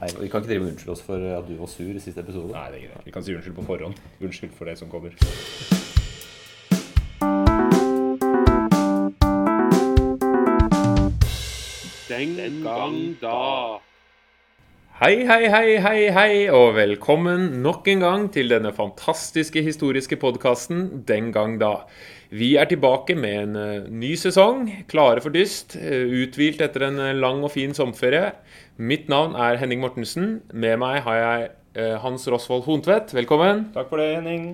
Nei, Vi kan ikke drive og unnskylde oss for at du var sur i siste episode. Nei, det er greit. Vi kan si unnskyld på forhånd. Unnskyld for det som kommer. Den gang da. Hei, hei, hei, hei, hei, og velkommen nok en gang til denne fantastiske historiske podkasten Den gang da. Vi er tilbake med en eh, ny sesong, klare for dyst, eh, uthvilt etter en eh, lang og fin sommerferie. Mitt navn er Henning Mortensen. Med meg har jeg Hans Rosvold Hontvedt. Velkommen. Takk for det, Henning.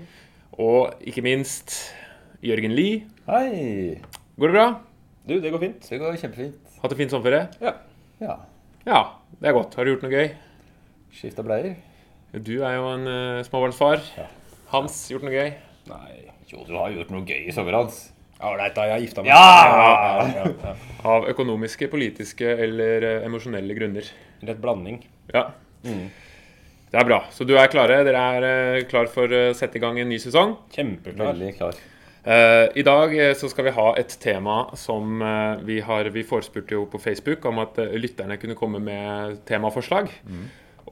Og ikke minst Jørgen Lie. Hei! Går det bra? Du, det går fint. Det går kjempefint. Hatt en fin sommerferie? Ja. Ja. Ja, det er godt. Har du gjort noe gøy? Skifta bleier. Du er jo en uh, småbarnsfar. Ja. Hans, gjort noe gøy? Nei. Jo, du har gjort noe gøy i sommer, Hans. Ålreit, da. Jeg har gifta meg. Ja! ja, ja. Av økonomiske, politiske eller uh, emosjonelle grunner. Rett blanding. Ja. Mm. Det er bra. Så du er klare? Dere er uh, klar for å sette i gang en ny sesong? Kjempeklar. Veldig klar. Eh, I dag så skal vi ha et tema som vi har Vi forespurte jo på Facebook om at lytterne kunne komme med temaforslag.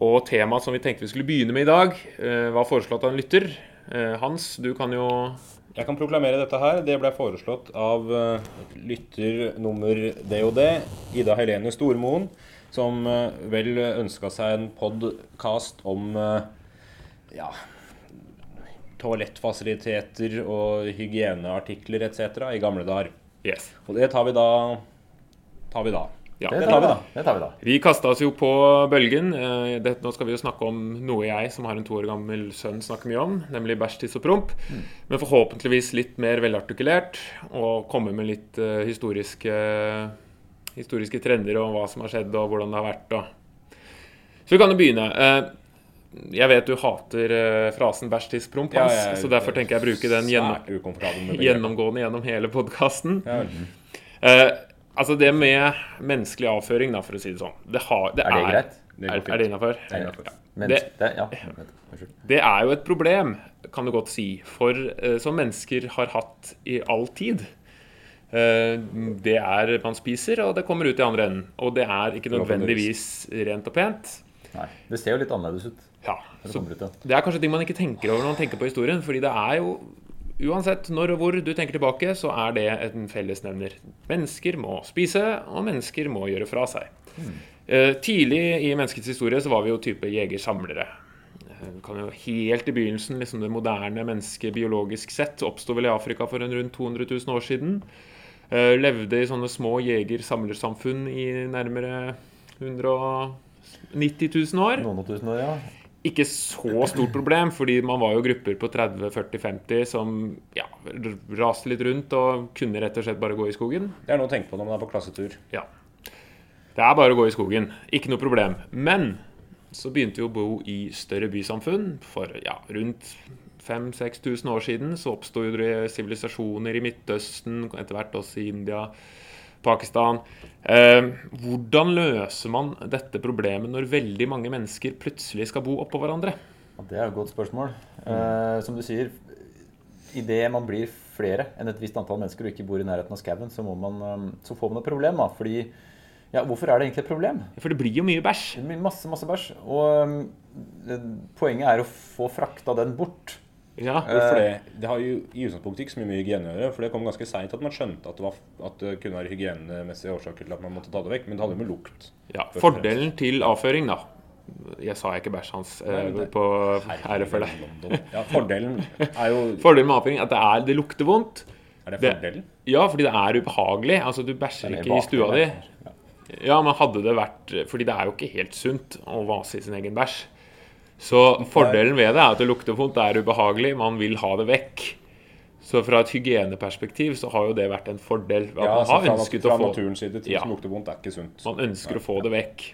Og temaet som vi tenkte vi skulle begynne med i dag, eh, var foreslått av en lytter. Eh, Hans, du kan jo Jeg kan proklamere dette her. Det ble foreslått av eh, lytter nummer DOD, Ida Helene Stormoen, som vel ønska seg en podkast om ja, toalettfasiliteter og hygieneartikler etc. i gamle dager. Yes. Og det tar vi da tar vi da. Ja. Det tar vi, da. Det tar vi da. Vi kasta oss jo på bølgen. Eh, Det, nå skal vi jo snakke om noe jeg som har en to år gammel sønn snakker mye om, nemlig bæsj, tiss og promp. Men forhåpentligvis litt mer velartikulert, og komme med litt uh, historiske, historiske trender om hva som har skjedd, og hvordan det har vært. Og. Så vi kan jo begynne. Uh, Jeg vet du hater uh, frasen bæsj, tiss, promp, Ja, jeg- så derfor tenker jeg å bruke den gjennom, gjennomgående gjennom hele podkasten. Ja, vel. Altså det med menneskelig avføring, da, for å si det sånn Det, har, det Er det greit? Det Er, er det innafor? Er. Men Det- ja. Det er jo et problem, kan du godt si, for eh, som mennesker har hatt i all tid. Eh, det er man spiser, og det kommer ut i andre enden. Og det er ikke nødvendigvis rent og pent. Nei. Det ser jo litt annerledes ut. Ja, det ja. Det er kanskje ting man ikke tenker over når man tenker på historien. fordi det er jo Uansett når og hvor du tenker tilbake, så er det en fellesnevner. Mennesker må spise, og mennesker må gjøre fra seg. Mm. tidlig i menneskets historie så var vi jo type jeger-samlere. Eh, vi kan jo Helt i begynnelsen, liksom det moderne mennesket biologisk sett, oppsto vel i Afrika for en rundt 200 000 år siden. Eh, levde i sånne små jeger-samlersamfunn i nærmere 190 000 år Noen tusen år, ja. Ikke så stort problem, fordi man var jo grupper på 30-40-50 som ja, raste litt rundt og kunne rett og slett bare gå i skogen. Det er noe å tenke på når man er på klassetur. Ja. Det er bare å gå i skogen. Ikke noe problem. Men så begynte vi å bo i større bysamfunn. For ja, rundt 5000-6000 år siden så oppsto jo det sivilisasjoner i Midtøsten, etter hvert også i India, Pakistan. Eh, hvordan løser man dette problemet når veldig mange mennesker plutselig skal bo oppå hverandre? Det er et godt spørsmål. Eh, som du sier, idet man blir flere enn et visst antall mennesker og ikke bor i nærheten av skauen, så, må man, eh, så får man et problem. da, fordi ja, Hvorfor er det egentlig et problem? For det blir jo mye bæsj. Det blir masse, masse bæsj. Og eh, poenget er å få frakta den bort. Ja, Hvorfor det? Det har jo i utgangspunktet ikke så mye med hygiene å gjøre. For det kom ganske seint at man skjønte at det, var, at det kunne være hygienemessige årsaker til at man måtte ta det vekk. Men det hadde jo med lukt. ja. Fordelen til avføring, da Jeg sa ikke bæsj hans eh, på ære for deg. Ja, fordelen er jo Fordelen med avføring er at det, er, det lukter vondt. Er det Det- fordelen? Ja, fordi det er ubehagelig. Altså, du bæsjer er ikke i stua di. Ja, men hadde det vært Fordi det er jo ikke helt sunt å vase i sin egen bæsj. Så fordelen ved det er at det lukter vondt, det er ubehagelig, man vil ha det vekk. Så fra et hygieneperspektiv så har jo det vært en fordel. At Ja, man altså har fra, ønsket fra å få side ting Ja. som lukter vondt, er ikke sunt. Man ønsker å få det vekk.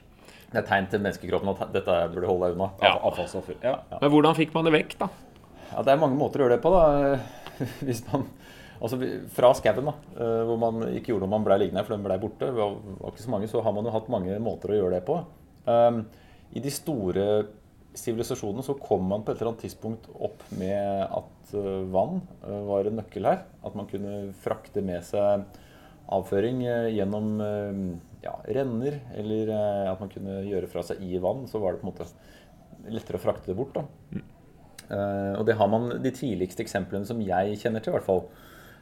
Det er tegn til menneskekroppen at dette burde holde deg unna. Ja. Av- Avfallsstoffer. Ja. Men hvordan fikk man det vekk, da? Ja, Det er mange måter å gjøre det på. da. Hvis man, altså Fra skauen, da, eh, hvor man ikke gjorde noe man ble liggende for den ble borte, det var var ikke så mange, så har man jo hatt mange måter å gjøre det på. Um, I de store sivilisasjonene så kom man på et eller annet tidspunkt opp med at eh, vann eh, var en nøkkel her. At man kunne frakte med seg avføring eh, gjennom ja, renner, eller at man kunne gjøre fra seg i vann, så var det på en måte lettere å frakte det bort. Eh, og det har man, De tidligste eksemplene som jeg kjenner til, i hvert fall,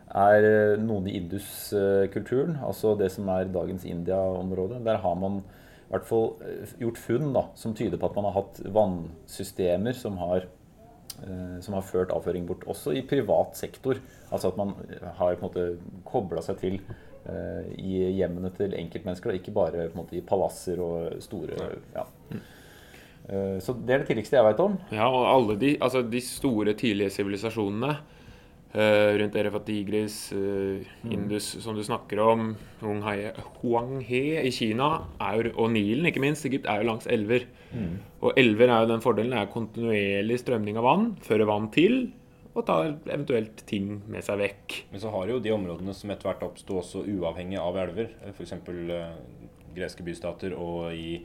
er noen i Indus-kulturen, altså det som er dagens India-område. Der har man i hvert fall eh, gjort funn da, som tyder på at man har hatt vannsystemer som har, eh, som har ført avføring bort, også i privat sektor. Altså at man har på en måte kobla seg til eh, i hjemmene til enkeltmennesker, og ikke bare på en måte i palasser og store ja. Eh, Så det er det tidligste jeg veit om. Ja, og alle de, altså de store tidlige sivilisasjonene eh, rundt Erefat Tigris, eh, Indus som du snakker om, Huanghe, i Kina er og Nilen ikke minst, Egypt er jo langs elver. Og elver er jo den fordelen, det er kontinuerlig strømning av vann, føre vann til, og tar eventuelt ting med seg vekk. Men så har jo de områdene som etter hvert oppsto også uavhengig av elver, f.eks. Uh, greske bystater og i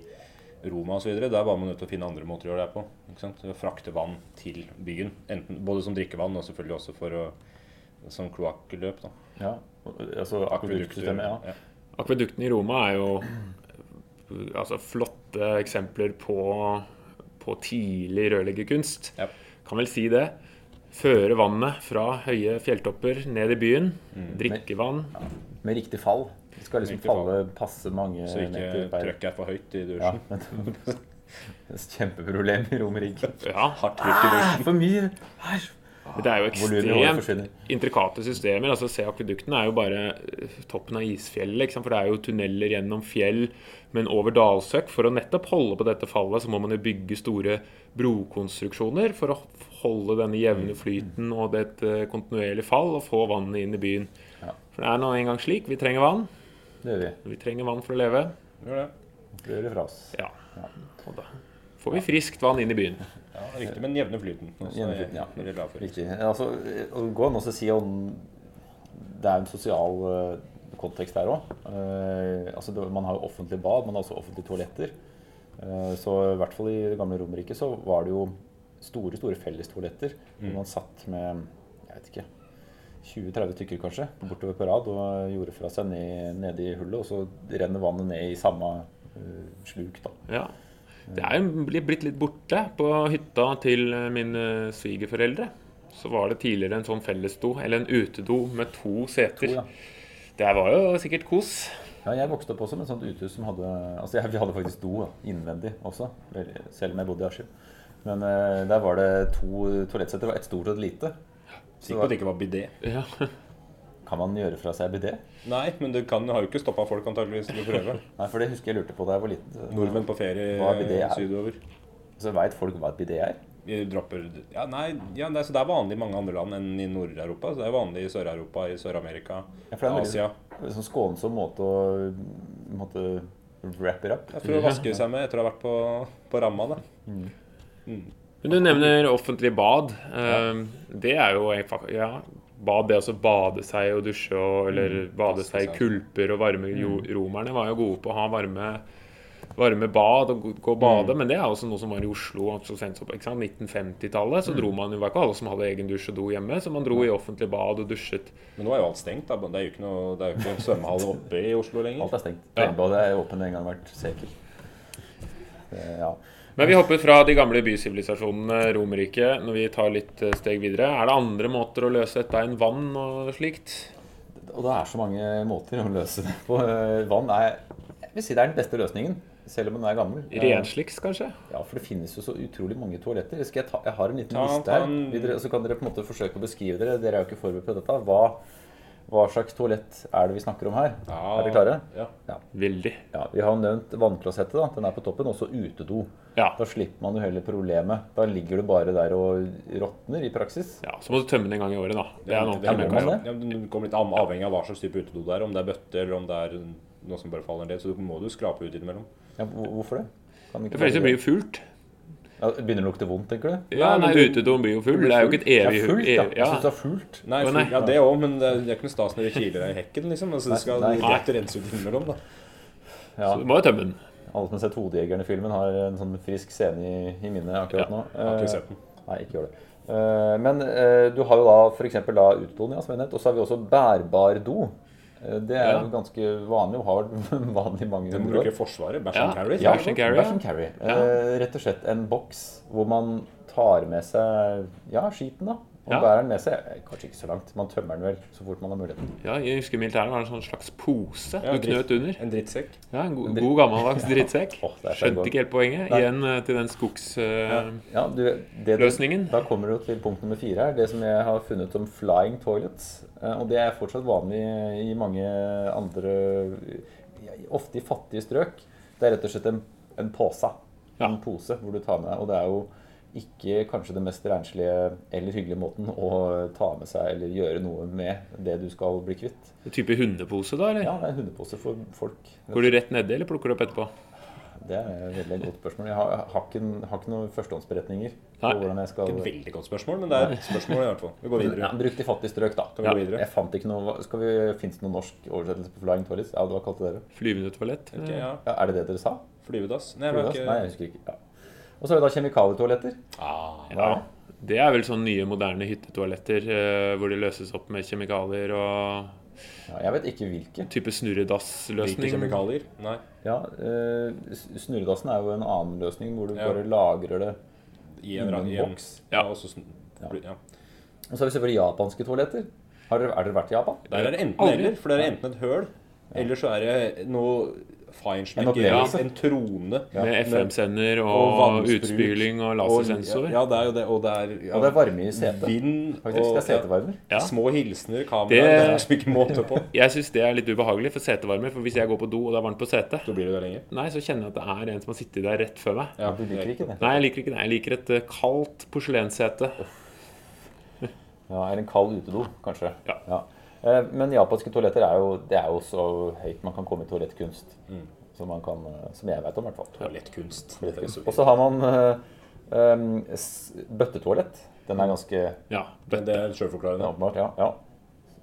Roma osv. Der var man nødt til å finne andre måter å gjøre det på. Ikke sant? Å frakte vann til byen. Enten, både som drikkevann og selvfølgelig også for å, som kloakkløp. Ja, altså akveduktsystemet. Ja. Ja. Akveduktene i Roma er jo altså, flotte eksempler på, på tidlig rørleggerkunst. Ja. Kan vel si det. Føre vannet fra høye fjelltopper ned i byen. Mm. Drikkevann. Med riktig fall. Det skal liksom falle passe mange Så ikke trykket er for høyt i dusjen. Ja, kjempeproblem i Romerike. Ja, Hardt trykk i dusjen. For mye! Her. det er jo håret ekstremt intrikate systemer. altså Se-akvedukten er jo bare eh, toppen av isfjellet. For det er jo tunneler gjennom fjell, men over dalsøkk. For å nettopp holde på dette fallet, så må man jo bygge store brokonstruksjoner for å holde denne Mm. jevne flyten og det et eh, kontinuerlig fall og få vannet inn i byen. For det er nå engang slik. Vi trenger vann. Det gjør vi. Vi trenger vann for å leve. Gjør det. Det gjør det fra oss. Ja. Og da får vi friskt vann inn i byen. Ja, riktig, men jevne flyten. Jevne flyten, ja. veldig glad for. Riktig. Altså, og det går an å si om det er en sosial eh, kontekst der òg. altså, man har jo offentlig bad, man har også offentlige toaletter. Uh, så i hvert fall i det gamle Romerriket så var det jo store store fellestoaletter Mm. hvor man satt med jeg vet ikke 20-30 stykker kanskje bortover på rad og gjorde fra seg ned, nede i hullet, og så renner vannet ned i samme uh, sluk. da. Ja. Det er jo blitt litt borte. På hytta til mine svigerforeldre så var det tidligere en sånn fellesdo, eller en utedo med to seter. To, ja. Det var jo sikkert kos. Ja, jeg vokste opp også med et sånt uthus som hadde Altså, jeg, vi hadde faktisk do innvendig også, selv om jeg bodde i Askim. Men uh, der var det to toalettsetter. Det var ett stort og et lite. Sikker på at det ikke var bidé. Ja. Kan man gjøre fra seg bidé? Nei, men det kan, har jo ikke stoppa folk antageligvis til å prøve. Nei, for det husker jeg lurte på da jeg var liten. Nordmenn på ferie Hva bidé er? sydover. Så veit folk hva et bidé er? Vi dropper Ja, nei, ja, det, er, så det er vanlig i mange andre land enn i Nord-Europa. Så det er vanlig i Sør-Europa, i Sør-Amerika, Ja, Asia. det er en sånn skånsom måte å måte wrap it up. Er for å vaske seg med etter å ha vært på, på ramma. Da. Men du nevner offentlig bad. Eh, Det er jo ja, bad, det å bade seg og dusje og, eller bade seg i kulper og varme. Jo, romerne var jo gode på å ha varme, varme bad og gå- og bade, men det er også noe som var i Oslo så sent som på ikke sant, 1950-tallet. Så dro man jo, det var ikke alle som hadde egen dusj og do hjemme, så man dro i offentlig bad og dusjet. Men nå er jo alt stengt. Da. Det er jo ikke noe Det er jo ikke svømmehall oppe i Oslo lenger. Alt er stengt. Ja. Badet er åpent en gang hvert sekel. Eh, Ja. Men vi hopper fra de gamle bysivilisasjonene, Romerriket, når vi tar litt eh, steg videre. Er det andre måter å løse dette enn vann og slikt? Og det er så mange måter å løse det på. Eh, Vann er Jeg vil si det er den beste løsningen, selv om den er gammel. Eh, Rensliks, kanskje? Ja, for det finnes jo så utrolig mange toaletter. Skal jeg, ta, jeg har en liten Ta- liste ta her. en- Så kan dere på en måte forsøke å beskrive dere. Dere er jo ikke forberedt på dette. Hva, hva slags toalett er det vi snakker om her? Ja, Er dere klare? Ja. Veldig. Ja, Vi har nevnt vannklosettet. da, Den er på toppen. Også utedo. Ja. Da slipper man jo heller problemet. Da ligger du bare der og råtner i praksis. ja. Så må du tømme den en gang i året, da. Det er noe det, det, det, det? ja, det kommer litt avhengig av hva slags type utedo det er. Om det er bøtte eller om det er noe som bare faller ned. Så du må du skrape ut innimellom. Ja, hvor- hvorfor det? Kan ikke det blir jo fullt. Ja, Begynner det å lukte vondt, tenker du? Ja, men utedoen blir jo full. Det er jo ikke et Ja, evig fullt, ja. Jeg ja. syns det er fullt. Nei, fullt. ja det òg, men det er, ikke noe stas når det kiler deg i hekken. liksom. Altså, du det skal rett rense ut innimellom. da. Ja. Så du må jo tømme den. Alle som har sett Hodejegerne-filmen, har en sånn frisk scene i, i minnet akkurat nå. Ja, har Eh, ikke sett den. Nei, ikke gjør det. Eh, Men eh, du har jo da f.eks. utedoen, ja, som jeg nevnte. Og så har vi også bærbar do. Eh, Det er jo ganske vanlig og har vært vanlig i mange Den hundre år. bruker Forsvaret. Bash and carry. Ja. Bash and carry. Eh, rett og slett en boks hvor man tar med seg ja, skiten, da. Og Ja. bærer den med seg. Eh, Kanskje ikke så langt. Man tømmer den vel så fort man har muligheten. Ja, Jeg husker militæret var en sånn slags pose Ja, du dritt. knøt under. En drittsekk. Ja, En god, god gammeldags drittsekk. Er Skjønte ikke helt poenget. Nei. Igjen eh, til den skogsløsningen. Uh, Ja, du. Da kommer du til punkt nummer fire her. Det som jeg har funnet som flying toilets. Eh, Og det er fortsatt vanlig i mange andre Ofte i fattige strøk. Det er rett og slett en, en pose. En pose hvor du tar med. Og det er jo ikke kanskje den mest renslige eller hyggelige måten å ta med seg eller gjøre noe med det du skal bli kvitt. En type hundepose, da? eller? Ja, det er en hundepose for folk. Går du rett nedi, eller plukker du opp etterpå? Det er et veldig godt spørsmål. Jeg har, har, ikke, har ikke noen førstehåndsberetninger på Nei. hvordan jeg skal Et veldig godt spørsmål, men det er et spørsmål i hvert fall. Vi går videre. Ja, brukt i fattige strøk, da. Kan vi gå videre? Jeg fant ikke noe skal vi, Fins det noen norsk oversettelse på flying toilets? Ja, hva kalte dere det? Flyvende toalett? Okay, ja. Ja, er det det dere sa? Flyvedass? Nei, Flyvedass? Ikke... Nei, jeg husker ikke. Ja. Og så har vi da kjemikalietoaletter. ah, Ja. Det er vel sånn nye, moderne hyttetoaletter eh, hvor de løses opp med kjemikalier og Ja, jeg vet ikke hvilke. type Hvilke kjemikalier? Nei. Ja, eh, Snurredassen er jo en annen løsning, hvor du Ja. bare lagrer det I en, en boks. Ja, og så ja. Og så har vi selvfølgelig japanske toaletter. Har dere, er dere vært i Japan? Der er det enten eller, for det er enten et høl, eller så er det noe En ja. en trone. Med FM-sender og, Og utspyling og Og- lasersensor. Ja, det er jo det. Og det er, ja, Og det er varme i setet. vind Faktisk, det er setevarmer. Ja. Små hilsener, kamera Det- Det, er liksom ikke måte på. Jeg syns det er litt ubehagelig for setevarmer. For hvis jeg går på do og det er varmt på setet, Så blir det der lenger. nei, så kjenner jeg at det er en som har sittet der rett før meg. Ja, Du liker ikke det? Nei, jeg liker ikke det. Jeg liker et eh, kaldt porselenssete. Ja, er en kald utedo, kanskje. Ja. Eh, Men japanske toaletter er jo, det er jo så høyt man kan komme i toalettkunst. Som, man kan, eh, som jeg vet om, i hvert fall. Toalettkunst. Og så har man uh, um, s- bøttetoalett. Den er ganske Ja, Men det er sjølforklarende. åpenbart. Ja. ja.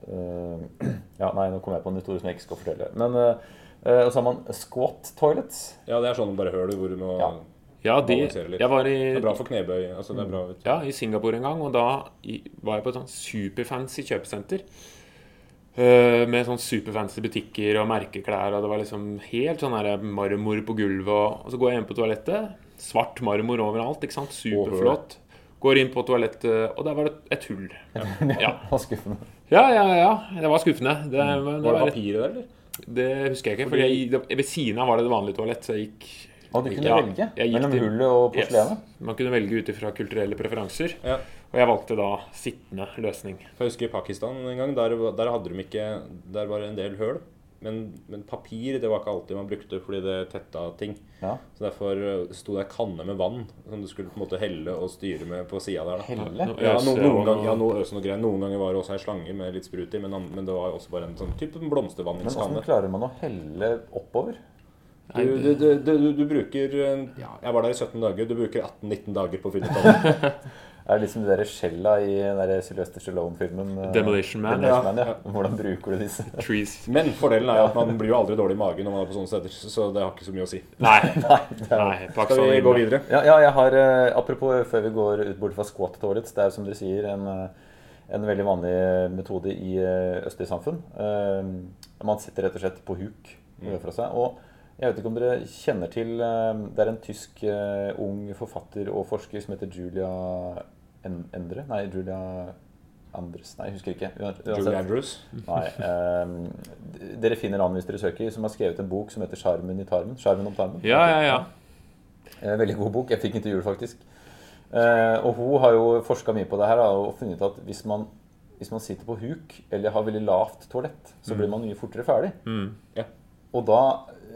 Uh, ja, nei, nå kom jeg på en historie som jeg ikke skal fortelle. Men uh, eh, Og så har man squat toilets. Ja, det er sånn bare høl hvor du må Ja. ja de, jeg var Det er bra for knebøy. Altså, det er bra. vet du. Ja, i Singapore en gang, og da i, var jeg på et sånn superfancy kjøpesenter. Eh, med sånn superfancy butikker og merkeklær, og det var liksom helt sånn her marmor på gulvet. Og, og så går jeg inn på toalettet. Svart marmor overalt, ikke sant? Superflott. Går inn på toalettet, og der var det et hull. Ja, Det var skuffende. ja, ja. ja. Det var skuffende. Det, det, Var det papiret der, eller? det husker jeg ikke. For ved siden av var det det vanlige toalett, så jeg gikk Og du kunne Ja, velge mellom til- hullet og porselenet. Yes. Man kunne velge ut ifra kulturelle preferanser. Ja. Og jeg valgte da sittende løsning. For jeg husker i Pakistan en gang, der, der hadde de ikke Der var det en del høl. Men, men papir det var ikke alltid man brukte fordi det tetta ting. Ja. Så derfor eh, sto det ei kanne med vann som du skulle på en måte helle og styre med på sida der. da. Helle? Ja, no, noen, og- gang, ja, noe øse noe. Noen ganger var det også ei slange med litt sprut i, men, men det var også bare en sånn type Men hvordan klarer man å helle oppover? Du, du, du, du, du bruker eh, ja, Jeg var der i 17 dager. Du bruker 18-19 dager på å finne ut av det. Er det liksom de der skjella i den Sylvester Stallone-filmen? eh, Demolition Man, Demolition. Man, ja. Hvordan bruker du disse? Trees. Men fordelen er jo at man blir jo aldri dårlig i magen når man er på sånne steder. Så det har ikke så mye å si. Nei. Nei pakk Skal sånn vi gå videre? Ja, ja jeg har, eh, apropos før vi går ut bort fra squat toilets, det er jo som dere sier en, en veldig vanlig metode i østlige samfunn. Man sitter rett og slett på huk Mm. fra seg. Og jeg vet ikke om dere kjenner til eh, Det er en tysk eh, ung forfatter og forsker som heter Julia En- Endre? Nei, Julia Andres Nei, jeg husker ikke. Uansett- Julie Andrews. Nei, Um, dere finner han hvis dere søker, som har skrevet en bok som heter 'Sjarmen i tarmen'. Skjermen om tarmen. Ja, ja, ja. Veldig god bok. Jeg fikk den til jul, faktisk. Uh, og hun har jo forska mye på det her og funnet ut at hvis man, hvis man sitter på huk eller har veldig lavt toalett, så blir man mye fortere ferdig. Mm. Ja. Og da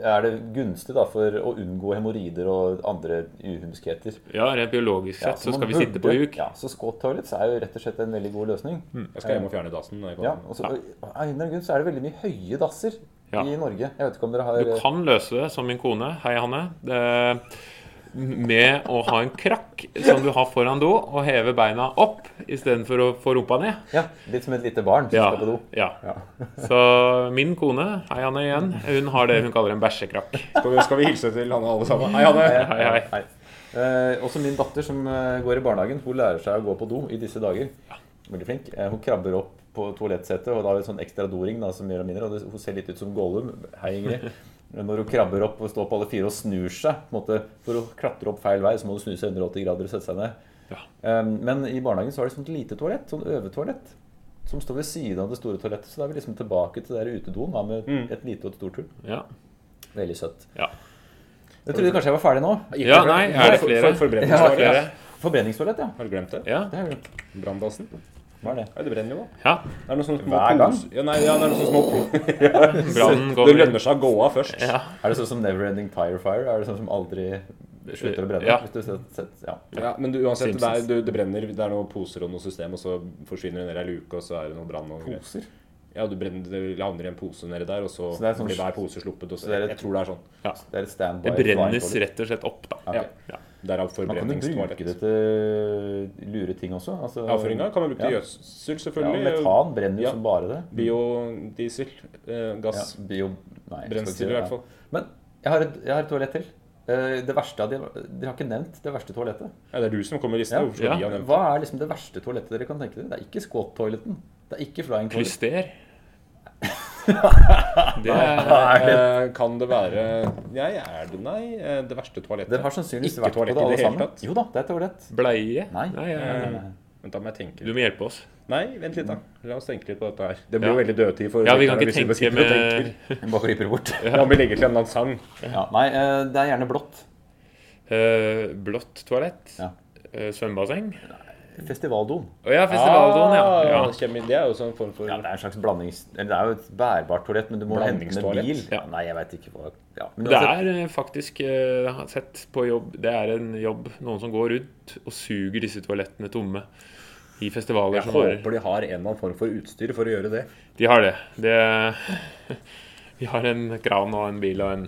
er det gunstig da, for å unngå hemoroider og andre uhumskheter. ja rent biologisk Ja, sett så skal vi sitte på huk. Ja, Så squat toilets er jo rett og slett en veldig god løsning. Jeg skal hjem og fjerne dassen. Ja, og så, Av en grunn så er det veldig mye høye dasser Ja. i Norge. Jeg vet ikke om dere har Du kan løse det som min kone. Hei, Hanne. Det, med å ha en krakk som du har foran do, og heve beina opp istedenfor å få rumpa ned. Ja, Litt som et lite barn som Ja, skal på do. ja. Ja. Så min kone, hei Hanne igjen, hun har det hun kaller en bæsjekrakk. Skal, vi, skal vi hilse til Hanne alle sammen? Hei, Hanne! Hei, hei. Eh, også min datter som eh, går i barnehagen, hun lærer seg å gå på do i disse dager. Veldig flink. Eh, hun krabber opp på toalettsettet, og da har vi en sånn ekstra doring da, som gjør henne mindre, og det, hun ser litt ut som Gollum. Hei, Ingrid. Når hun krabber opp og står på alle fire og snur seg på en måte, for å klatre opp feil vei, så må du snu seg 180 grader og sette seg ned. Ja. Um, men i barnehagen så har de sånt lite toalett, sånn øvetoalett, som står ved siden av det store toalettet. Så da er vi liksom tilbake til det der utedoen da, med Mm. et lite og et stort hull. Ja. Veldig søtt. ja. Jeg trodde kanskje jeg var ferdig nå. Ja, nei, er det flere? For, for, forbrenningstoalett. for, Ja. Forbrenningstoalett, ja. Har du glemt det? Ja. Det er jo Branndassen? Hva er det? Ja, det brenner jo, da. ja. Det er noen sånne Hver gang? Ja, nei, ja, det er noen sånne små Brannen Det lønner seg å gå av først. Ja. Er det sånn som Neverending Tire Fire? Er det sånn som aldri slutter å brenne? Ja. Hvis du har sett, ja. Ja, men du, uansett, det, er, du, det brenner, det er noen poser og noe system, og så forsvinner det ned ei luke, og så er det noe brann og greier. Poser? Ja, du brenner, det havner i en pose nedi der, og så, Så det er sånn- blir hver pose sluppet. Og så, så det er et- jeg tror det er sånn. Det er et standby. Det brennes rett og slett opp, da. Okay. Ja. Ja. Derav Man kan jo bruke det forbrenningstoalett. til lure ting også. Altså, Avføringa kan man bruke til Ja. gjødsel, Ja, metan brenner jo Ja. som bare det. Biodiesel. Eh, Ja, gass. bio... Nei, Brensel, i hvert fall. Men jeg har, et, jeg har et toalett til. Eh, Det verste av de, Dere har ikke nevnt det verste toalettet. Ja, det er du som kommer med listen. Ja. Ja. Hva er liksom det verste toalettet dere kan tenke dere? Det er ikke squat-toaletten. Det er ikke flying toilet. Klyster. Det er Eh, kan det være Jeg er det, nei. eh, Det verste toalettet. Dere har sannsynligvis Ikke vært på det alle sammen. tatt. Jo da, det er toalett. bleie. Nei. Nei, ja, ja. Nei. Vent, da må jeg tenke. Du må hjelpe oss. Nei, vent litt, da. La oss tenke litt på dette her. Det blir Ja. jo veldig dødtid for Ja, vi kan ikke tenke med Vi Bare kryper bort. Ja, om vi legger til en annen sang. Ja, nei, eh, det er gjerne blått. Uh, blått toalett. Ja. Uh, svømmebasseng. Festivaldoen. Å ja, festivaldoen, ja. Ah, ja. kjemi- Det er jo sånn form for Ja, det er en slags blandings... Eller det er jo et bærbart toalett, men du må hente med bil. Ja. Nei, jeg veit ikke hva ja. men Det er eh, faktisk uh, sett på jobb Det er en jobb Noen som går rundt og suger disse toalettene tomme i festivaler Jeg som varer. håper de har en eller annen form for utstyr for å gjøre det. De har det. det Vi har en kran og en bil og en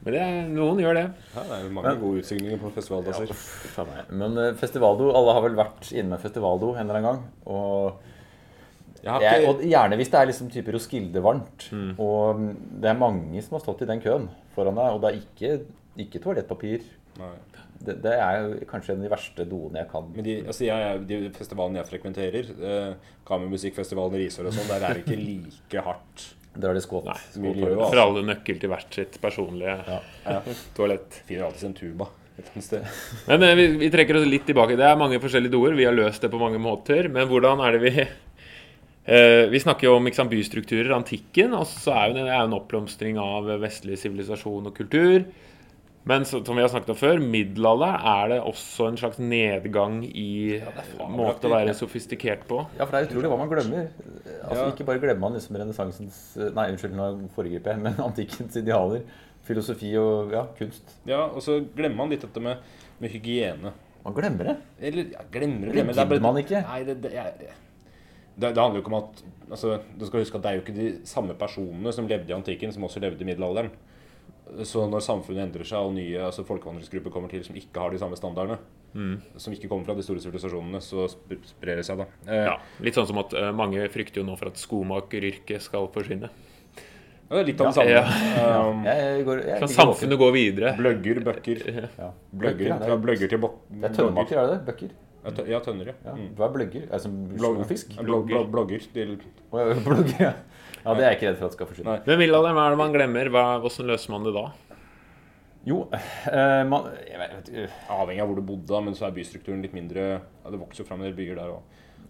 Men det er, noen gjør det. Ja, det er jo mange gode utsygninger på festivaldasser. Ja. Men uh, festivaldo Alle har vel vært inne med festivaldo en eller annen gang. Og, Jeg har jeg, og gjerne hvis det er liksom type Roskilde-varmt. Og mm, det er mange som har stått i den køen foran deg, og det er ikke, ikke toalettpapir. Det, det er jo kanskje en av de verste doene jeg kan. Men de, altså jeg, de festivalene jeg frekventerer, eh, Kammermusikkfestivalen i Risør og sånn, der er det ikke like hardt Drar de skåt. Nei. For alle nøkkel til hvert sitt personlige Ja. toalett. Finner alltid sin tuba et sted. Men eh, vi, vi trekker oss litt tilbake. Det er mange forskjellige doer. Vi har løst det på mange måter. Men hvordan er det vi eh, Vi snakker jo om ikke sant, bystrukturer, antikken. Og så er jo det det er en oppblomstring av vestlig sivilisasjon og kultur. Men så, som vi har snakket om før, middelalder er det også en slags nedgang i måte å være sofistikert på. Ja, for det er utrolig hva man glemmer. Altså, Ja. Ikke bare glemmer man liksom renessansens Nei, unnskyld, nå foregriper jeg, men antikkens idealer. Filosofi og ja, kunst. Ja, og så glemmer man litt dette med, med hygiene. Man glemmer det. Eller ja, glemmer Det glemmer. Det gidder man ikke. Nei, det, det, jeg, det, det handler jo ikke om at altså, Du skal huske at det er jo ikke de samme personene som levde i antikken, som også levde i middelalderen. Så når samfunnet endrer seg og nye altså folkevandringsgrupper kommer til som ikke har de samme standardene, som ikke kommer fra de store sivilisasjonene, så sprer det seg, da. Eh, Ja, litt sånn som at eh, mange frykter jo nå for at skomakeryrket skal forsvinne. ja, det er litt av det samme. Ja. Um, Jeg går, jeg Kan samfunnet gå videre? Bløgger, bøkker. Ja. Bløgger, ja, fra er- bløgger til bok... Det er tønnemaker, er det det? Bøkker? Ja, tø- Ja, tønner, ja. Ja. Mm. Hva er bløgger? Er det som Blogg- fisk? ja, blogg- blogg- Blogger. til- Blogger, ja. Ja, det er jeg ikke redd for at skal forsvinne. Men av hva er det man glemmer? Hva, hvordan løser man det da? Jo, eh, man jeg vet, Avhengig av hvor du bodde, men så er bystrukturen litt mindre ja, Det vokser jo fram en del byer der òg.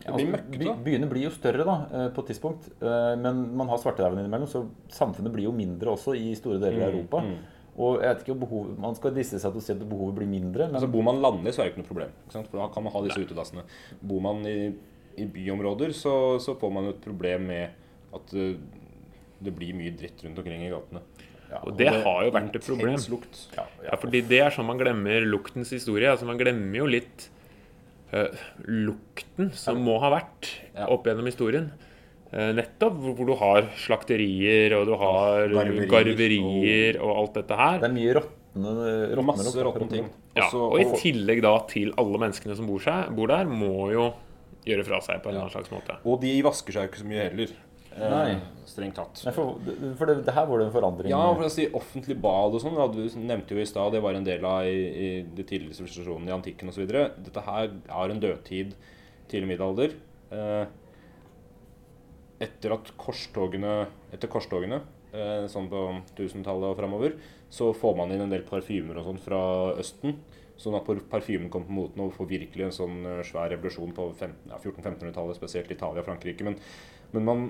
Det Ja, blir altså, by, byene blir jo større da, eh, på et tidspunkt, eh, men man har svartedauden innimellom, så samfunnet blir jo mindre også i store deler av Mm, Europa. mm. Og jeg vet ikke om behov, Man skal disse seg til å si at behovet blir mindre, men Altså Bor man landlig, så er det ikke noe problem. Ikke sant? For Da kan man ha disse utedassene. Bor man i, i byområder, så, så får man et problem med at eh, det blir mye dritt rundt omkring i gatene. ja, Og det har jo vært et problem. Lukt. ja, Ja, fordi det er sånn man glemmer luktens historie. Altså Man glemmer jo litt uh, lukten som må ha vært Ja. opp gjennom historien. Uh, nettopp hvor, hvor du har slakterier, og du har Garverier, garverier og alt dette her. Det er mye råtne råtne Masse råtne ting. Ja, Også- og i tillegg da til alle menneskene som bor, seg, bor der, må jo gjøre fra seg på en eller annen slags måte. og de vasker seg jo ikke så mye heller. Eh, Nei. Strengt tatt. Nei, for, for det, det her var det en forandring. Ja, for å si offentlig bad og sånn, du nevnte jo i stad, det var en del av i, i de tidligere sivilisasjonene i antikken osv. Dette her har en dødtid tidlig middelalder. Eh, etter at korstogene Etter korstogene, eh, sånn på 1000-tallet og framover, så får man inn en del parfymer og sånn fra Østen. Sånn at parfymen kom på moten og får virkelig en sånn svær revolusjon på ja, 1400-1500-tallet, spesielt Italia og Frankrike. Men, men man,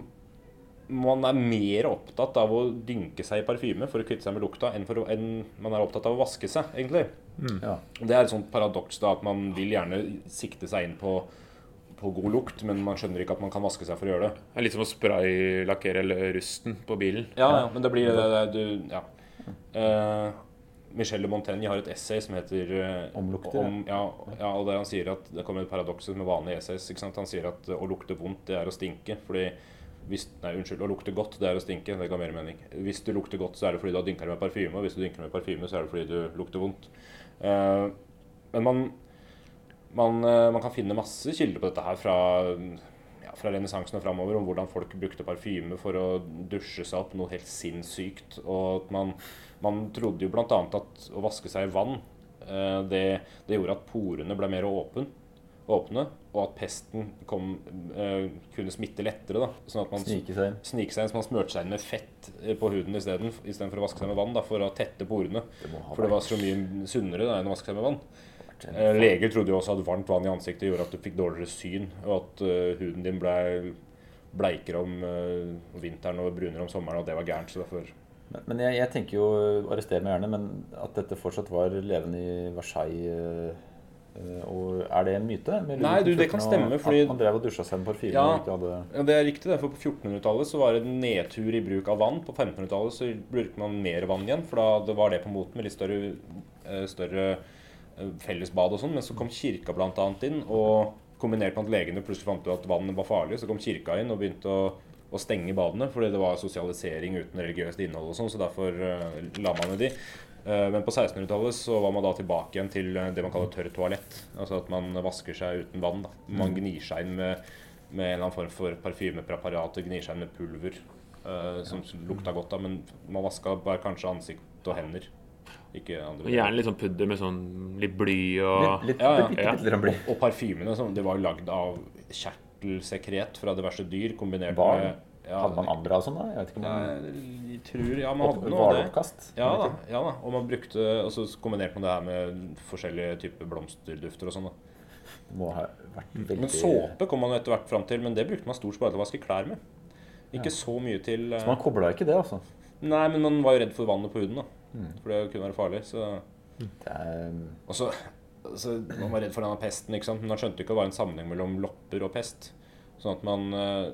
man er mer opptatt av å dynke seg i parfyme for å kvitte seg med lukta, enn, for å, enn man er opptatt av å vaske seg, egentlig. Ja. Det er et sånt paradoks da, at man vil gjerne sikte seg inn på, på god lukt, men man skjønner ikke at man kan vaske seg for å gjøre det. Det er litt som å spraylakkere rusten på bilen. Ja, ja, men det blir det, det du, ja. Uh, Michelle Montaigne har et essay som heter eh, Om lukter, om, ja, ja, og der han sier at Det kommer et paradoks med vanlige essays. Ikke sant? Han sier at eh, å lukte vondt, det er å stinke. Fordi hvis, nei, unnskyld, å lukte godt, det er å stinke. Det ga mer mening. Hvis du lukter godt, så er det fordi du har dynka med parfyme. Og hvis du dynker med parfyme, så er det fordi du lukter vondt. Eh, men man, man, eh, man kan finne masse kilder på dette her fra ja, fra renessansen og framover om hvordan folk brukte parfyme for å dusje seg opp noe helt sinnssykt. Og at man, man trodde jo bl.a. at å vaske seg i vann eh, det, det gjorde at porene ble mer åpen, åpne, og at pesten kom, uh, kunne smitte lettere. Da. Sånn at man Snike seg inn. snike seg inn, så man smurte seg inn med fett eh, på huden isteden, istedenfor å vaske seg med vann. Da, for å tette porene. Det For det var så mye sunnere da, enn å vaske seg med vann. Uh, Leger trodde jo også at varmt vann i ansiktet gjorde at du fikk dårligere syn, og at uh, huden din ble bleikere om vinteren og brunere om sommeren, og det var gærent. Så derfor Men, men jeg, jeg tenker jo, arrester meg gjerne, men at dette fortsatt var levende i Versailles og Er det en myte? Nei, du, det kan stemme, fordi- At man drev og dusja seg med parfyme Ja. og ikke hadde Ja, Det er riktig, det. For på 1400-tallet så var det nedtur i bruk av vann. På 1500-tallet så brukte man mer vann igjen, for da det var det på moten med litt større, eh, større eh, fellesbad og sånn. Men så kom kirka bl.a. inn, og kombinert med at legene plutselig fant ut at vann var farlig, så kom kirka inn og begynte å, å stenge badene fordi det var sosialisering uten religiøst innhold og sånn, så derfor eh, la man med de. Eh, Men på 1600-tallet så var man da tilbake igjen til eh, det man kaller tørr toalett. Altså at man vasker seg uten vann. da. Man gnir seg inn med, med en eller annen form for parfymepreparat og gnir seg inn med pulver uh, som lukta godt. da, Men man vaska bare kanskje ansikt og hender. Ikke andre Og gjerne litt sånn pudder med sånn litt bly og Litt, litt, Ja, ja. Litt, litt, litt bly. Og parfymene sånn, det var jo lagd av kjertelsekret fra diverse dyr kombinert Barn? med ja, Hadde man andre av sånn, da? Jeg vet ikke om man tror Ja, man hadde noe av det. Ja da, ja da. Og man brukte Og så kombinerte man det her med forskjellige typer blomsterdufter og sånn. Må ha vært veldig Men såpe kom man etter hvert fram til, men det brukte man stort sett bare til å vaske klær med. Ikke så mye til uh... Så man kobla ikke det, altså. Nei, men man var jo redd for vannet på huden, da. Mm. For det kunne være farlig. Så er, Og så altså, Man var redd for denne pesten, ikke sant? men man skjønte ikke at det var en sammenheng mellom lopper og pest. Sånn at man eh,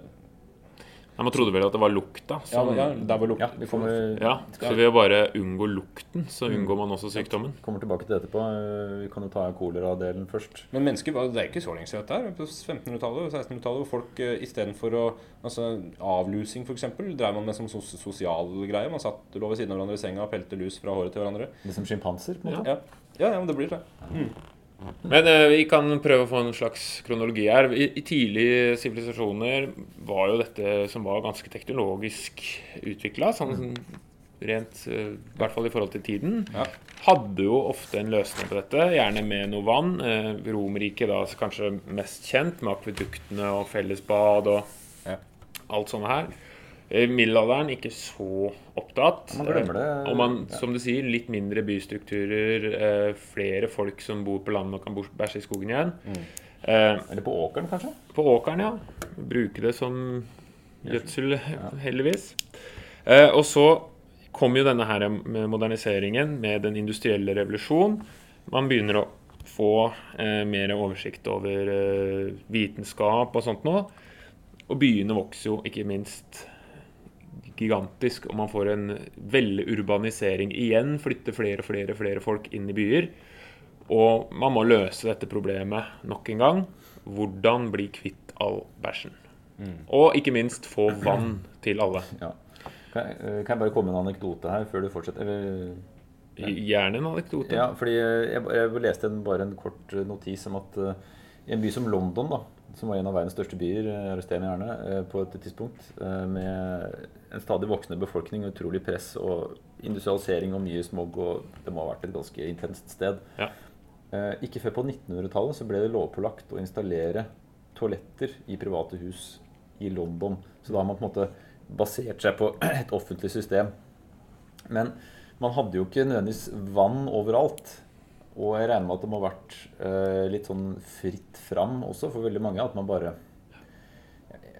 Nei, Man trodde vel at det var lukta. Ja, Som, ja der var lukt ja, vi kommer, ja, så ved å bare unngå lukten, så unngår man også sykdommen. kommer tilbake til det etterpå. Eh, Vi kan jo ta kolera-delen først. Men mennesker det er ikke så lenge siden dette er. På 1500-tallet og 1600-tallet hvor folk uh, istedenfor å altså, Avlusing, f.eks., drev man med som sos sosial greie. Man satt lå ved siden av hverandre i senga og pelte lus fra håret til hverandre. Litt som sjimpanser, på en måte. Ja, ja, ja men det blir det. Men eh, vi kan prøve å få en slags kronologi her. I, i tidlige sivilisasjoner var jo dette som var ganske teknologisk utvikla, sånn rent eh, I hvert fall i forhold til tiden. Ja. Hadde jo ofte en løsning på dette, gjerne med noe vann. Eh, Romerriket da kanskje mest kjent med akveduktene og fellesbad og Ja. alt sånt her. I middelalderen ikke så opptatt. Man glemmer det. Eh, Og man, som du sier, litt mindre bystrukturer, eh, flere folk som bor på landet og kan bæsje i skogen igjen. Eh, Eller på åkeren, kanskje? på åkeren, ja. Bruke det som gjødsel, heldigvis. Eh, og så kom jo denne her med moderniseringen med den industrielle revolusjon. Man begynner å få eh, mer oversikt over eh, vitenskap og sånt nå. Og byene vokser jo ikke minst gigantisk, og man får en veldig urbanisering. Igjen flytter flere og flere, flere folk inn i byer. Og man må løse dette problemet nok en gang. Hvordan bli kvitt all bæsjen. Og ikke minst få vann til alle. Ja. Kan jeg, eh, kan jeg bare komme med en anekdote her før du fortsetter? Ja. Gjerne en anekdote. ja, fordi eh, jeg, jeg leste en, bare en kort eh, notis om at i en by som London, da, som var en av verdens største byer, eh, arrester meg gjerne, eh, på et tidspunkt, eh, med en stadig voksende befolkning utrolig press og industrialisering og mye smog, og det må ha vært et ganske intenst sted. Ja. Ikke før på 1900-tallet så ble det lovpålagt å installere toaletter i private hus i London. Så da har man på en måte basert seg på et offentlig system. Men man hadde jo ikke nødvendigvis vann overalt. Og jeg regner med at det må ha vært uh, litt sånn fritt fram også for veldig mange. At man bare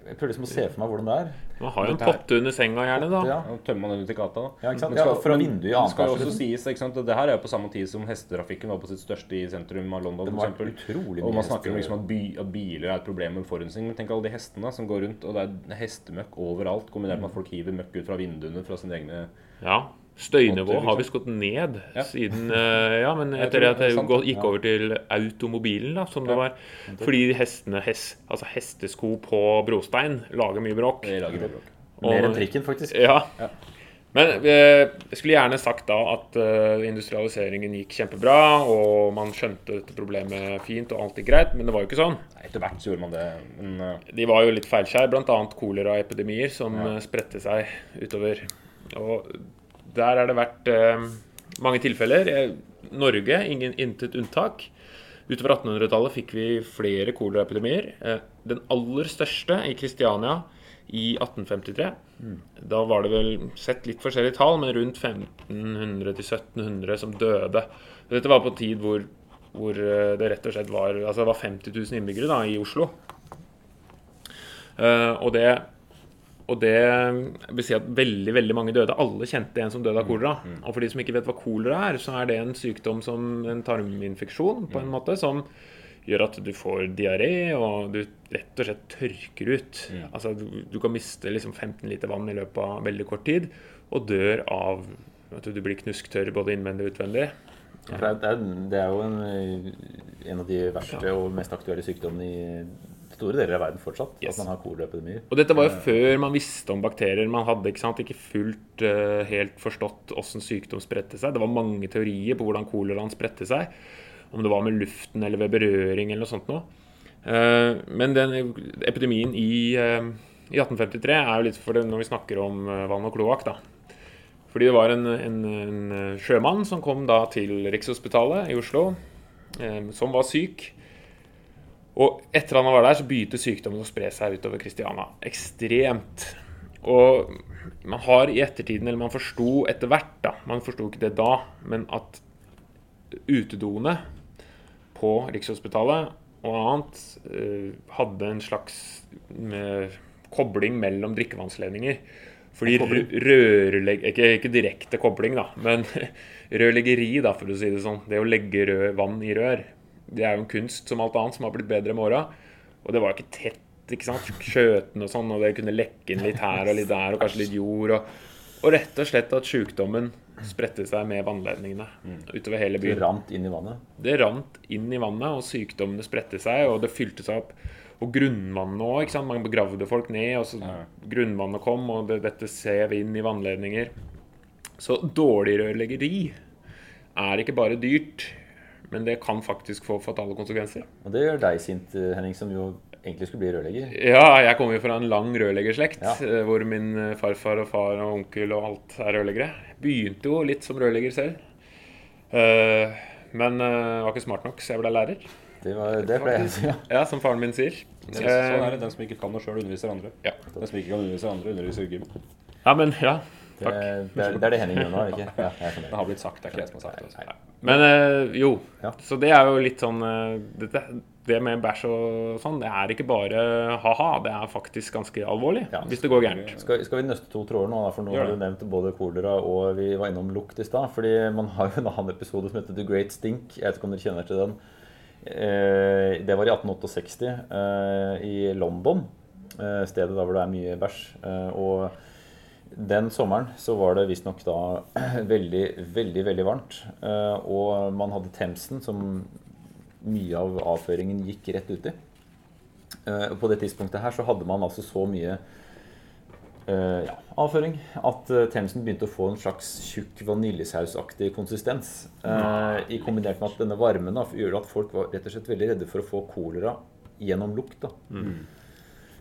Jeg prøver liksom å se for meg hvordan det er. Man har jo en potte under senga, gjerne. da. Ja, og tømmer man den ut i gata. da. ja ikke sant? Skal- Ja, fra vinduet i Det annen skal også liksom. sies, ikke sant? at Det her er jo på samme tid som hestetrafikken var på sitt største i sentrum av London. Det for vært eksempel. utrolig Og man snakker om liksom at, by, at biler er et problem med forurensning. Men tenk alle de hestene som går rundt, og det er hestemøkk overalt. Kombinert med at folk hiver møkk ut fra vinduene fra sine egne Ja. Støynivået har visst gått ned Ja. siden eh, Ja, men etter det at det gikk over til automobilen, da, som det var. Fordi hestene, hest, altså hestesko på brostein lager mye bråk. Lager mye bråk. Mer enn trikken, faktisk. Ja. Ja. Men eh, jeg skulle gjerne sagt da at eh, industrialiseringen gikk kjempebra, og man skjønte dette problemet fint, og alt gikk greit, men det var jo ikke sånn. Etter hvert så gjorde man det. Men De var jo litt feilskjær, bl.a. koleraepidemier som Ja. spredte seg utover. Og der har det vært eh, mange tilfeller. Norge, ingen intet unntak. Utover 1800-tallet fikk vi flere koleraepidemier. Eh, den aller største i Kristiania i 1853. Da var det vel sett litt forskjellige tall, men rundt 1500-1700 som døde. Dette var på en tid hvor, hvor eh, det rett og slett var, altså det var 50 000 innbyggere da, i Oslo. Eh, og det og det vil si at veldig veldig mange døde. Alle kjente en som døde av kolera. Og for de som ikke vet hva kolera er, så er det en sykdom som en tarminfeksjon på en måte, som gjør at du får diaré, og du rett og slett tørker ut. Altså du, du kan miste liksom 15 liter vann i løpet av veldig kort tid, og dør av at du blir knusktørr både innvendig og utvendig. Ja. det, er, det er jo en, en av de verste og mest aktuelle sykdommene i store deler av verden fortsatt. Yes. At man har koleraepidemier. Og dette var jo før man visste om bakterier. Man hadde ikke, sant, ikke fullt uh, helt forstått hvordan sykdom spredte seg. Det var mange teorier på hvordan koleraen spredte seg. Om det var med luften eller ved berøring eller noe sånt noe. Uh, men den epidemien i, uh, i 1853 er jo litt for det når vi snakker om eh, vann og kloakk, da. Fordi det var en, en, en sjømann som kom da til Rikshospitalet i Oslo, eh, som var syk. Og etter han var der, så begynte sykdommen å spre seg utover Kristiania. Ekstremt. Og man har i ettertiden, eller man forsto etter hvert, da, man forsto ikke det da, men at utedoene på Rikshospitalet og annet eh, hadde en slags kobling mellom drikkevannsledninger. Fordi rørlegg... Ikke, ikke direkte kobling, da, men rørleggeri, da, for å si det sånn. Det å legge rød vann i rør. Det er jo en kunst som alt annet som har blitt bedre med åra. Og det var ikke tett, ikke sant. Skjøten og sånn, og det kunne lekke inn litt her og litt der, og kanskje litt jord. Og, og rett og slett at sjukdommen spredte seg med vannledningene utover hele byen. Det rant inn i vannet. Det rant inn i vannet, og sykdommene spredte seg, og det fylte seg opp. Og grunnvannet òg. Man begravde folk ned, og så grunnvannet kom, og det, dette sev inn i vannledninger. Så dårlig rørleggeri er ikke bare dyrt, men det kan faktisk få fatale konsekvenser. Og det gjør deg sint, eh, Henning, som jo egentlig skulle bli rørlegger. Ja, jeg kommer jo fra en lang rørleggerslekt, Ja. eh, hvor min eh, farfar og far og onkel og alt er rørleggere. Begynte jo litt som rørlegger selv. Eh, men var ikke smart nok, så jeg ble lærer. Det, var, det ble jeg ja. Ja, som faren min sier. sånn er det. Den som ikke kan noe sjøl, underviser andre. Ja. Den som ikke kan undervise andre, underviser gym. Ja, men ja. Det, det, er, det er det Henning gjør nå, er det ikke? Ja, jeg. Det har blitt sagt, det er ikke jeg som har sagt det. Altså. Men øh, jo. Ja. Så det er jo litt sånn det, Det med bæsj og sånn, det er ikke bare ha-ha. Det er faktisk ganske alvorlig Ja. hvis det går gærent. Skal, skal vi nøste to tråder nå? Da? For nå har du nevnt både kolera og vi var innom lukt i stad. Fordi man har jo en annen episode som heter The Great Stink. Jeg vet ikke om dere kjenner til den. Eh, det var i 1868 eh, i London. Eh, stedet da hvor det er mye bæsj. Eh, og den sommeren så var det visstnok da veldig, veldig, veldig varmt. Eh, og man hadde Themsen, som mye av avføringen gikk rett uti. Eh, og på det tidspunktet her så hadde man altså så mye eh, ja, avføring at Themsen begynte å få en slags tjukk vaniljesausaktig konsistens. eh, I kombinert med at denne varmen da, gjorde at folk var rett og slett veldig redde for å få kolera gjennom lukt. da.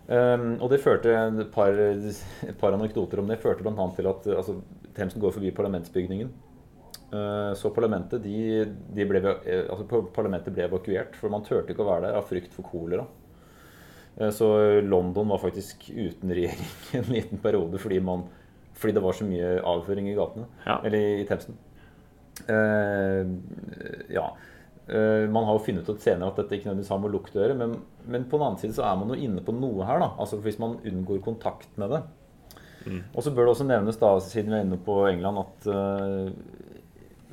Um, og det førte et par, et par anekdoter om det. førte bl.a. til at altså, Themsen går forbi parlamentsbygningen. Uh, så parlamentet de, de ble, eh, altså, parlamentet ble evakuert, for man turte ikke å være der av frykt for kolera. Uh, Så London var faktisk uten regjering en liten periode fordi, man, fordi det var så mye avføring i gatene. Ja. Eller i Themsen. Uh, ja. Eh, man har jo funnet ut senere at dette ikke nødvendigvis har med lukt å gjøre, men, men på den annen side så er man jo inne på noe her. da, altså Hvis man unngår kontakt med det. Og så bør det også nevnes, da, siden vi er inne på England, at uh,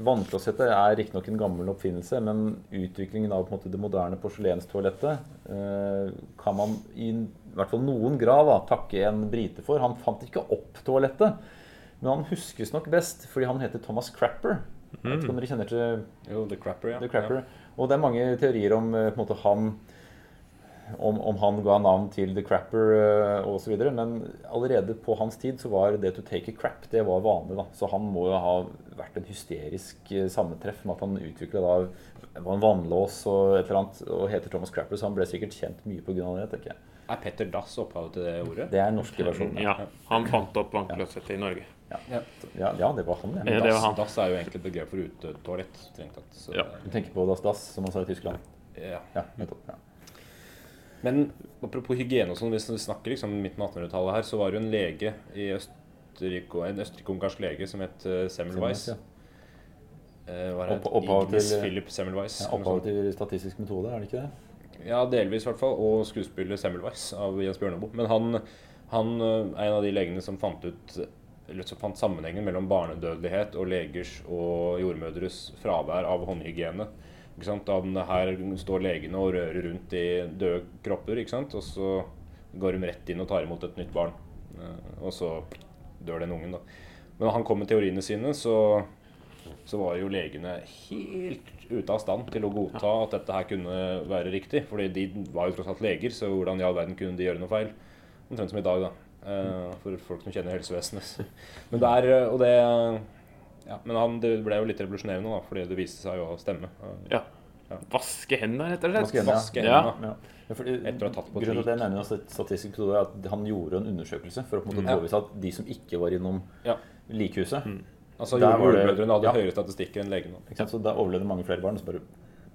vannklosettet er riktignok en gammel oppfinnelse, men utviklingen av måte, det moderne porselenstoalettet uh, kan man i, i hvert fall noen grad da, takke en brite for. Han fant ikke opp toalettet, men han huskes nok best fordi han heter Thomas Crapper. Jeg vet ikke om dere kjenner til Jo, The Crapper, ja. The Crapper. Og det er mange teorier om eh, på en måte, han om, om han ga navn til The Crapper uh, osv. Men allerede på hans tid så var det to take a crap det var vanlig. da. Så han må jo ha vært en hysterisk eh, sammentreff med at han utvikla da var en vannlås og et eller annet og heter Thomas Crapper, så han ble sikkert kjent mye pga. det. tenker jeg. Er Petter Dass opphavet til det ordet? Det er den norske versjonen. Ja, han fant opp vannklosettet i Norge. Ja. Ja, ja, det var han, ja. Ja, det var Dass, han. dass er jo egentlig et begrep for utetoalett. Ja. Du tenker på Das Das, som man sa i Tyskland. ja. Ja, nettopp. Ja. Men apropos hygiene og sånn, hvis vi snakker liksom midten av 1800-tallet her, så var det jo en lege i Østerrike, en østerrike-ungarsk lege som het Semmelweis. Semmelweis. Ja. Eh? Opp- opphavet til- Philip Semmelweis. Ja, Opphavet til statistisk metode, er det ikke det? Ja, delvis i hvert fall. Og skuespiller Semmelweis av Jens Bjørneboe. Men han, han eh, er en av de legene som fant ut fant sammenhengen mellom barnedødelighet og legers og jordmødres fravær av håndhygiene. Her står legene og rører rundt i døde kropper, og så går de rett inn og tar imot et nytt barn. Eh, Og så dør den ungen, da. Men da han kom med teoriene sine, så, så var jo legene helt ute av stand til å godta at dette her kunne være riktig. Fordi de var jo tross alt leger, så hvordan i all verden kunne de gjøre noe feil? Omtrent som i dag, da. Eh, for folk som kjenner helsevesenet. Men der, og det ja, Men han, det ble jo litt revolusjonerende, da, fordi det viste seg jo å stemme. Ja. Ja. Vaske hendene, rett og slett. Vaske hendene, Vaske Ja. hendene. Ja. Ja, fordi, Etter å ha tatt på grunnen til at jeg nevner stat- statistisk metode, er at han gjorde en undersøkelse for å på en måte Ja. påvise at de som ikke var innom Ja. mm. Altså Der var det- Jordmødrene hadde ja. høyere statistikker enn legene. Så Da overlevde mange flere barn. Så bare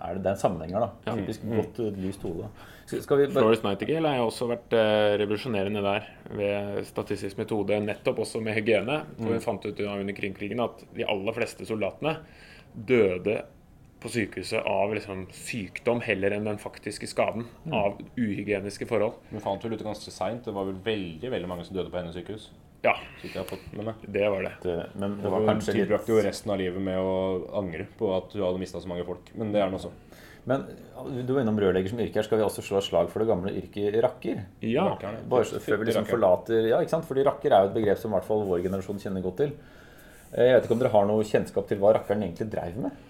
er det, det er en sammenheng her, da. Ja. Typisk godt uh, lyst hode. Skal, vi bare Florence Nightingale har også vært eh, revolusjonerende der ved statistisk metode, nettopp også med hygiene. For Hun fant ut under Krimkrigen at de aller fleste soldatene døde på sykehuset av liksom, sykdom heller enn den faktiske skaden av uhygieniske forhold. Hun fant vel ut ganske seint. Det var vel veldig veldig mange som døde på hennes sykehus. Ja, jeg har fått med meg. det var det. det, Men det var kanskje Hun tilbrakte jo resten av livet med å angre på at hun hadde mista så mange folk. Men det er den så. Men du var innom rørlegger som yrke her. Skal vi også slå et slag for det gamle yrket rakker? Ja, Bare før vi liksom forlater Ja, ikke sant? Fordi rakker er jo et begrep som i hvert fall vår generasjon kjenner godt til. Eh, Jeg vet ikke om dere har noe kjennskap til hva rakkeren egentlig dreiv med?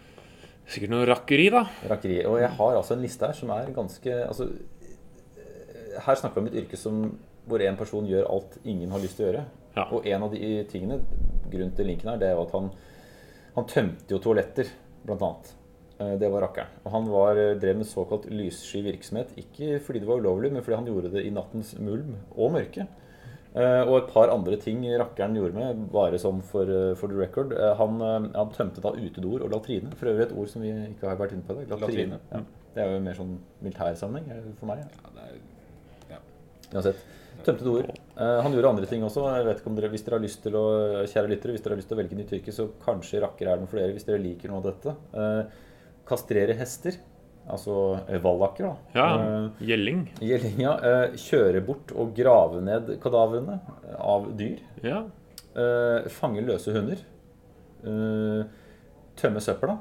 sikkert noe rakkeri, da. Rakkeri. Og jeg har altså en liste her som er ganske altså, eh, Her snakker vi om et yrke som, hvor en person gjør alt ingen har lyst til å gjøre. Ja. Og en av de tingene, grunnen til linken her, det er jo at han, han tømte jo toaletter, blant annet. Eh, Det var rakkeren. Og han var, eh, drev med såkalt lyssky virksomhet. Ikke fordi det var ulovlig, men fordi han gjorde det i nattens mulm og mørke. Eh, Og et par andre ting rakkeren gjorde med, bare sånn for, for the record. Han, han tømte da utedoer og latrine. For øvrig et ord som vi ikke har vært inne på i dag. Latrine. Latrine. Ja. Det er jo mer sånn militærsammenheng eh, for meg. Ja. Ja, det er, ja. Uansett. Tømte doer. Han gjorde andre ting også. Jeg vet ikke om dere, Hvis dere har lyst til å kjære lyttere, hvis dere har lyst til å velge nytt yrke, så kanskje rakker er noe for dere hvis dere liker noe av dette. Kastrere hester. Altså eh, vallaker, da. Ja, Eh, Gjelling. ja. Eh, kjøre bort og grave ned kadavrene av dyr. Ja. Eh, fange løse hunder. Eh, tømme søpla.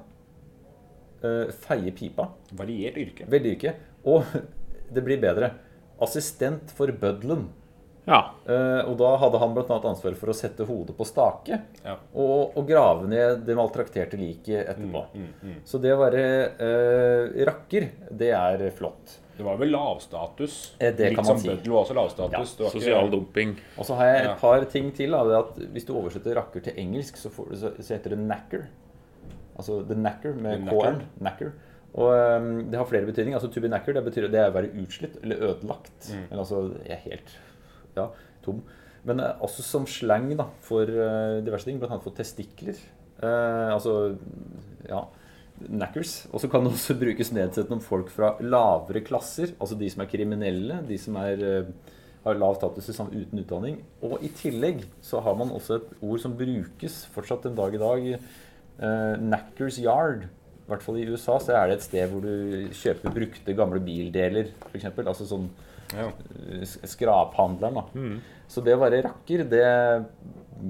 Eh, feie pipa. Variert yrke. Veldig yrke. Og det blir bedre. Assistent for bøddelen. Ja. Uh, og da hadde han bl.a. ansvar for å sette hodet på stake Ja. og, og grave ned det maltrakterte liket etterpå. Mm, mm. Så det å være uh, rakker, det er flott. Det var vel lavstatus. Eh, det kan man si. bøddel var også lavstatus. Ja, Det var ikke- Sosial dumping. Og så har jeg et par ting til. Da, det at hvis du oversetter rakker til engelsk, så, får du, så, så heter det knacker. Altså the knacker med The knacker. Og um, det har flere betydninger. Altså to be knacker, det betyr det er å være utslitt eller ødelagt. Mm. Eller altså jeg er helt ja, tom. Men eh, også som slang da, for eh, diverse ting, bl.a. for testikler. Eh, altså ja knackers. Og så kan det også brukes nedsettende om folk fra lavere klasser. Altså de som er kriminelle, de som er, eh, har lav status sammen uten utdanning. Og i tillegg så har man også et ord som brukes fortsatt en dag i dag. eh, knackers yard. I hvert fall i USA så er det et sted hvor du kjøper brukte gamle bildeler, f.eks. Altså sånn Ja. eh, skraphandleren, da. Så det å være rakker, det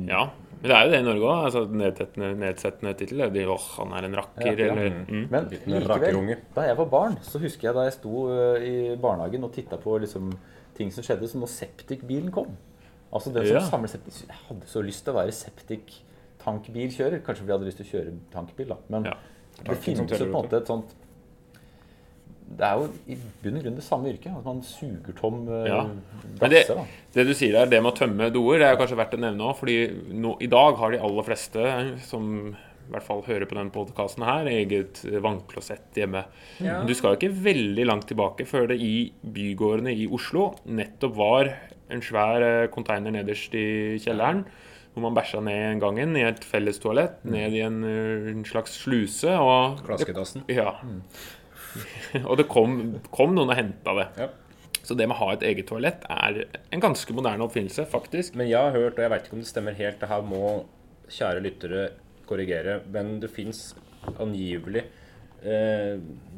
Ja. Men det er jo det i Norge òg. Altså, nedsettende, nedsettende tittel. de, Åh, han er en rakker, Ja, ja. eller mm. Men likevel, da jeg var barn, så husker jeg da jeg sto i barnehagen og titta på liksom, ting som skjedde, som når septikbilen kom. Altså den som Ja. samler septik Jeg hadde så lyst til å være septiktankbilkjører. Kanskje fordi jeg hadde lyst til å kjøre tankbil, da. Men Ja. det finnes jo på en måte et sånt Det er jo i bunn og grunn det samme yrket. At man suger tom ø, Ja. Men det-. Det du sier der, det med å tømme doer, det er kanskje verdt å nevne òg. fordi nå, i dag har de aller fleste som i hvert fall hører på denne podkasten her, eget vannklosett hjemme. Men du skal jo ikke veldig langt tilbake før det i bygårdene i Oslo nettopp var en svær eh, container nederst i kjelleren. Hvor man bæsja ned gangen i et fellestoalett, ned i en, eh, en slags sluse. Og Klaskedassen. ja. og det kom, kom noen og henta det. Ja. Så det med å ha et eget toalett er en ganske moderne oppfinnelse, faktisk. Men jeg har hørt, og jeg vet ikke om det stemmer helt, det her må kjære lyttere korrigere, men det fins angivelig eh,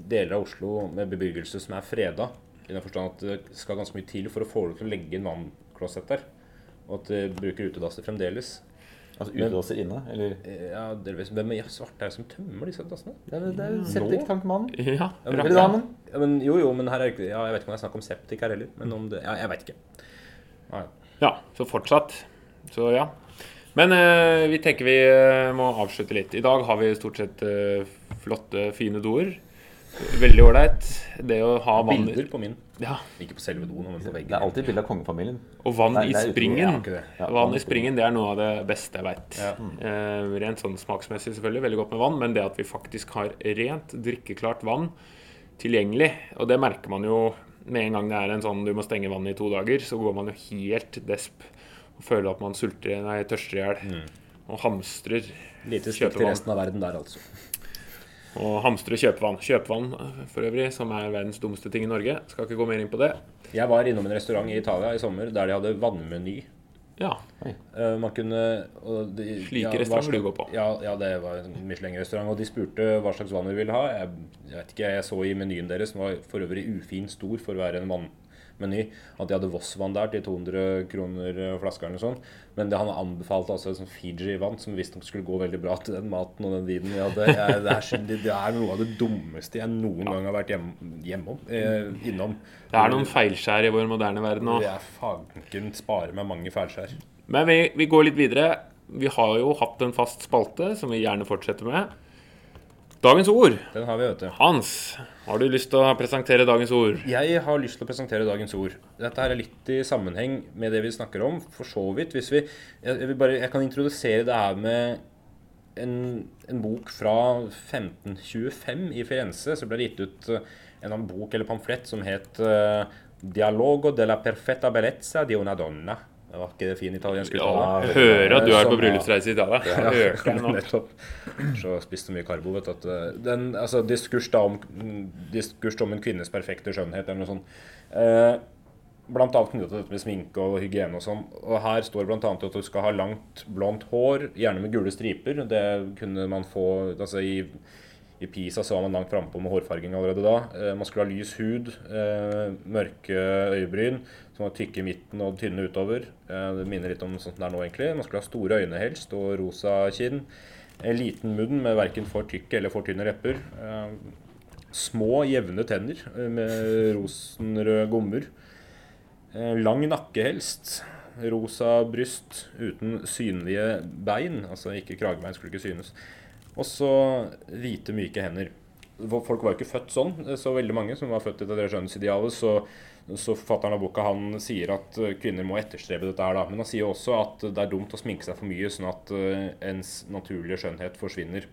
deler av Oslo med bebyggelse som er freda. I den forstand at det skal ganske mye til for å få lov til å legge inn vannklosett der. Og at de bruker utedasser fremdeles. Altså utedasser inne, eller Ja, delvis. Hvem er svarte her som tømmer disse dassene? Det er, det er jo septiktankmannen. Ja, men- Eller damen. Ja, men, jo, jo, men her er ikke Ja, jeg vet ikke om det er snakk om septik her heller. Men om det Ja, jeg vet ikke. Ja, ja. ja, så fortsatt. Så ja. Men eh, vi tenker vi eh, må avslutte litt. I dag har vi stort sett eh, flotte, fine doer. Veldig ålreit. Det å ha vann Bilder på min. Ja, Ikke på selve doen, men på veggen. Det er alltid bilde av kongefamilien. Og vann Nei, i springen. Ja, det. Ja, vann i springen det er noe av det beste jeg veit. Ja. Eh, rent sånn smaksmessig selvfølgelig, veldig godt med vann, men det at vi faktisk har rent, drikkeklart vann tilgjengelig, og det merker man jo med en gang det er en sånn du må stenge vannet i to dager, så går man jo helt desp og føler at man sulter, nei, tørster i hjel. Og hamstrer Lite stikk til resten av verden der, altså. Og hamstre kjøpevann. Kjøpevann eh, for øvrig, som er verdens dummeste ting i Norge. Skal ikke gå mer inn på det. Jeg var innom en restaurant i Italia i sommer der de hadde vannmeny. Ja. Eh, man kunne og de, Slike ja, restauranter du går på. Ja, ja, det var en Michelin-restaurant. Og de spurte hva slags vann vi ville ha. Jeg, jeg vet ikke, jeg så i menyen deres, som var for øvrig ufin stor for å være en vannmeny, at de hadde Voss-vann der til 200 kroner eh, flaska eller sånn. Men det han anbefalte altså sånn Fiji-vann, som visstnok skulle gå veldig bra til den maten og den vinen vi hadde. Jeg, det, er, det, det er noe av det dummeste jeg noen gang har vært hjem, hjemom, eh, innom. Det er noen feilskjær i vår moderne verden nå. Jeg fanken spare meg mange feilskjær. Men vi, vi går litt videre. Vi har jo hatt en fast spalte som vi gjerne fortsetter med. Dagens ord. Den har vi, vet du. Hans, har du lyst til å presentere dagens ord? Jeg har lyst til å presentere dagens ord. Dette her er litt i sammenheng med det vi snakker om, for så vidt. Hvis vi, jeg, jeg, bare, jeg kan introdusere det her med en, en bok fra 1525 i Firenze. Så ble det gitt ut eh, en annen bok eller pamflett som het eh, 'Dialogo della perfetta bellezza di una donna'. Det var ikke det fin italiensk uttale? Ja, hører at du er på Som- bryllupsreise i Italia. Ja, hørte Så nå. nettopp. Så spiste mye karbo, vet du. Uh, den, altså, diskurs, da om, diskurs om en kvinnes perfekte skjønnhet, eller noe sånt. Eh, blant annet knyttet til dette med sminke og hygiene og sånn. Og her står annet at du skal ha langt, blondt hår, gjerne med gule striper. Det kunne man få altså i, i Pisa så var man langt frampå med hårfarging allerede da. Eh, man skulle ha lys hud, eh, mørke øyebryn, som var tykke i midten og tynne utover. Eh, det minner litt om sånt det er nå, egentlig. Man skulle ha store øyne helst, og rosa kinn. En liten munn med verken for tykke eller for tynne lepper. Små, jevne tenner med rosenrøde gommer. Lang nakke helst. Rosa bryst uten synlige bein. Altså ikke kragebein skulle ikke synes. Og så hvite, myke hender. Folk var jo ikke født sånn, så veldig mange som var født etter det skjønnhetsidealet. Så, så forfatteren av boka han sier at eh, kvinner må etterstrebe dette her, da. Men han sier også at det er dumt å sminke seg for mye, sånn at eh, ens naturlige skjønnhet forsvinner.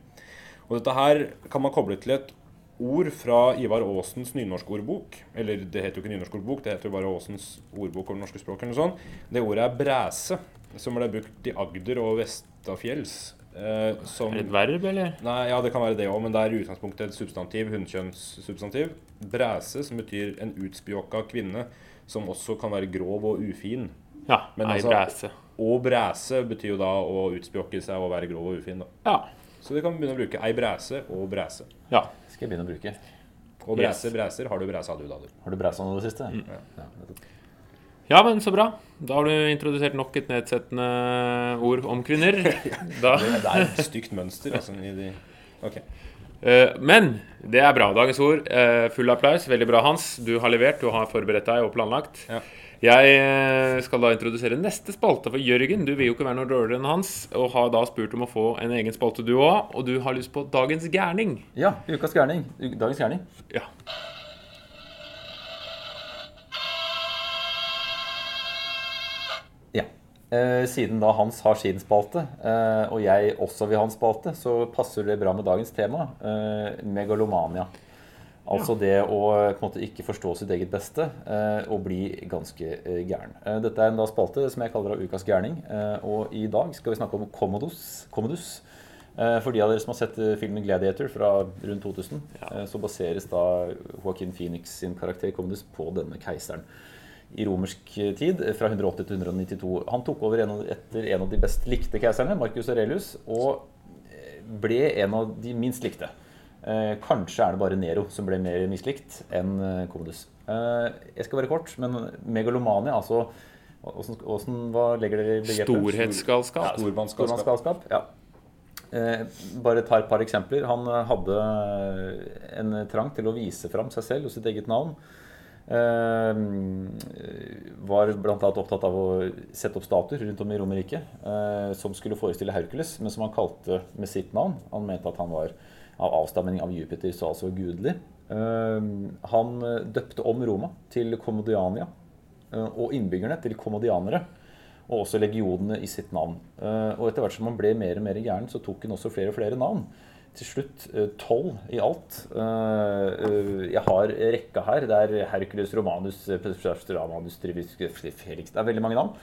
Og dette her kan man koble til et ord fra Ivar Aasens nynorskordbok. Eller det heter jo ikke nynorskordbok, det heter jo bare Aasens ordbok over norske språk. eller noe sånt. Det ordet er bræse, som ble brukt i Agder og Vestafjells eh, som Er det et verb, eller? Nei, ja, det kan være det òg, men det er i utgangspunktet et substantiv. Hunnkjønnssubstantiv. Bræse, som betyr en utspjåka kvinne, som også kan være grov og ufin. Ja, Men ei altså- bræse. Og bræse betyr jo da å utspjåke seg og være grov og ufin. da. Ja. Så vi kan begynne å bruke ei bræse og bræse. ja. Skal jeg begynne å bruke. Og Yes. bræse, bræser har du bræsa du, da, du. Har du bræsa noe i det siste? Mm. Ja. Ja, men så bra. Da har du introdusert nok et nedsettende ord om kvinner. Da, Det er et stygt mønster. altså, i de... Ok. Eh, men det er bra. Dagens ord. eh, full applaus. Veldig bra, Hans. Du har levert, du har forberedt deg og planlagt. Ja. Jeg eh, skal da introdusere neste spalte for Jørgen. Du vil jo ikke være noe dårligere enn Hans, og har da spurt om å få en egen spalte, du òg. Og du har lyst på Dagens gærning. Ja, ukas gærning. Dagens gærning. Ja. Siden da Hans har sin spalte, eh, og jeg også vil ha en spalte, så passer det bra med dagens tema. Eh, megalomania. Altså det å eh, måte ikke forstå sitt eget beste eh, og bli ganske eh, gæren. Eh, dette er en da spalte som jeg kaller av Ukas gærning. Eh, og i dag skal vi snakke om Commodus. Commodus. Eh, for de av dere som har sett eh, filmen 'Gladiator' fra rundt 2000, eh, så baseres da Joaquin Phoenix sin karakter Commodus på denne keiseren i romersk tid, eh, fra 180 til 192. Han tok over en av, etter en av de best likte keiserne, Marcus Aurelius, og eh, ble en av de minst likte. Eh, kanskje er det bare Nero som ble mer mislikt enn Komodus Commodus. Eh, jeg skal være kort, men megalomania, altså hvordan, hvordan, Hva legger dere i begrepet? Storhetsgalskap. Stormannsgalskap. Stormannsgalskap, ja. Eh, bare ta et par eksempler. Han eh, hadde en trang til å vise fram seg selv og sitt eget navn. Eh, var bl.a. opptatt av å sette opp statuer rundt om i Romerriket eh, som skulle forestille Hercules, men som han kalte med sitt navn. Han mente at han var av avstamning av Jupiter, så altså gudelig. Eh, han eh, døpte om Roma til Commodiania, eh, og innbyggerne til commodianere. Og også legionene i sitt navn. Og etter hvert som han ble mer og mer gæren, så tok han også flere og flere navn. Til slutt eh, tolv i alt. Eh, eh, Jeg har rekka her. Det er Hercules Romanus, Romanus Felix Det er veldig mange navn.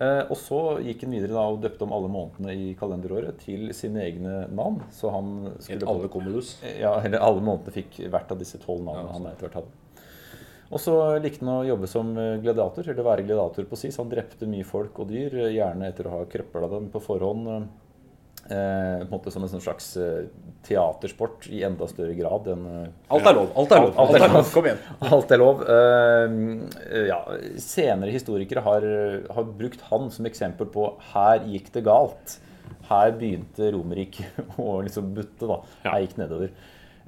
Og så gikk han videre da og døpte om alle månedene i kalenderåret til sine egne navn. Så han Helt skulle alle Commodus. ja, eller alle månedene fikk hvert av disse tolv navnene Ja, han etter hvert hadde. Og så likte han å jobbe som gladiator, eller være gladiator på si. Så han drepte mye folk og dyr, gjerne etter å ha krøpla dem på forhånd. Eh, måte som en sånn slags eh, teatersport i enda større grad enn eh, Alt er lov. Alt er lov. Alt er lov. Kom igjen. Alt er lov. Eh, ja, senere historikere har, har brukt han som eksempel på her gikk det galt. Her begynte Romerriket å liksom butte. da. Her gikk nedover.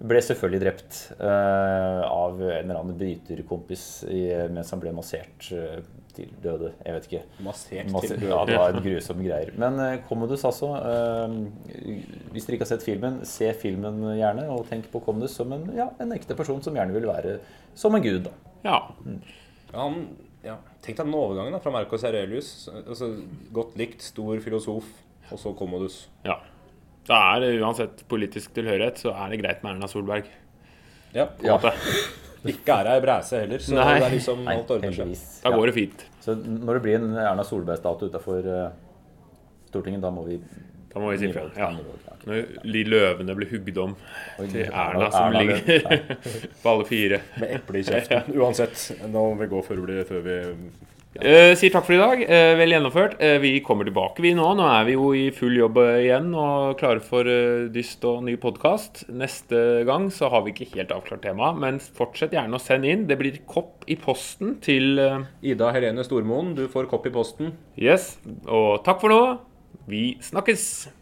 Ble selvfølgelig drept uh, av en eller annen bryterkompis i, mens han ble massert uh, til døde. Jeg vet ikke. Massert massert til ja, det var en grusom greier. Men uh, Commodus, altså. hvis dere ikke har sett filmen, se filmen gjerne. Og tenk på Commodus som en, ja, en ekte person som gjerne vil være som en gud. da. Ja. Ja, Han, ja. Tenk deg den overgangen da, fra Marcos Aurelius. Altså, godt likt, stor filosof, og så Commodus. ja. Da er det uansett politisk tilhørighet, så er det greit med Erna Solberg. Ja. Ja. Ikke er ei bræse heller, så Nei. det er liksom alt ordner seg. Da Ja. går det fint. Så når det blir en Erna Solberg-statue utafor Stortinget, da må vi Da må vi si ifra. fra. Ja. Når de løvene blir hugd om Oi, til Erna- Erna som Erna, ligger på alle fire. Med eple i kjeften. Uansett. Nå må vi gå før, vi- før vi Eh, sier takk for i dag. Uh, vel gjennomført. Uh, vi kommer tilbake vi nå. Nå er vi jo i full jobb igjen og klare for dyst og ny podkast. Neste gang så har vi ikke helt avklart temaet, men fortsett gjerne å sende inn. Det blir kopp i posten til Ida Helene Stormoen, du får kopp i posten. Yes. Og takk for nå. Vi snakkes.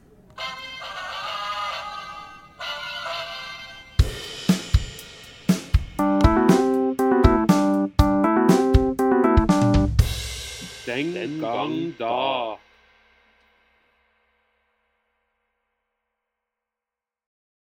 Den gang da.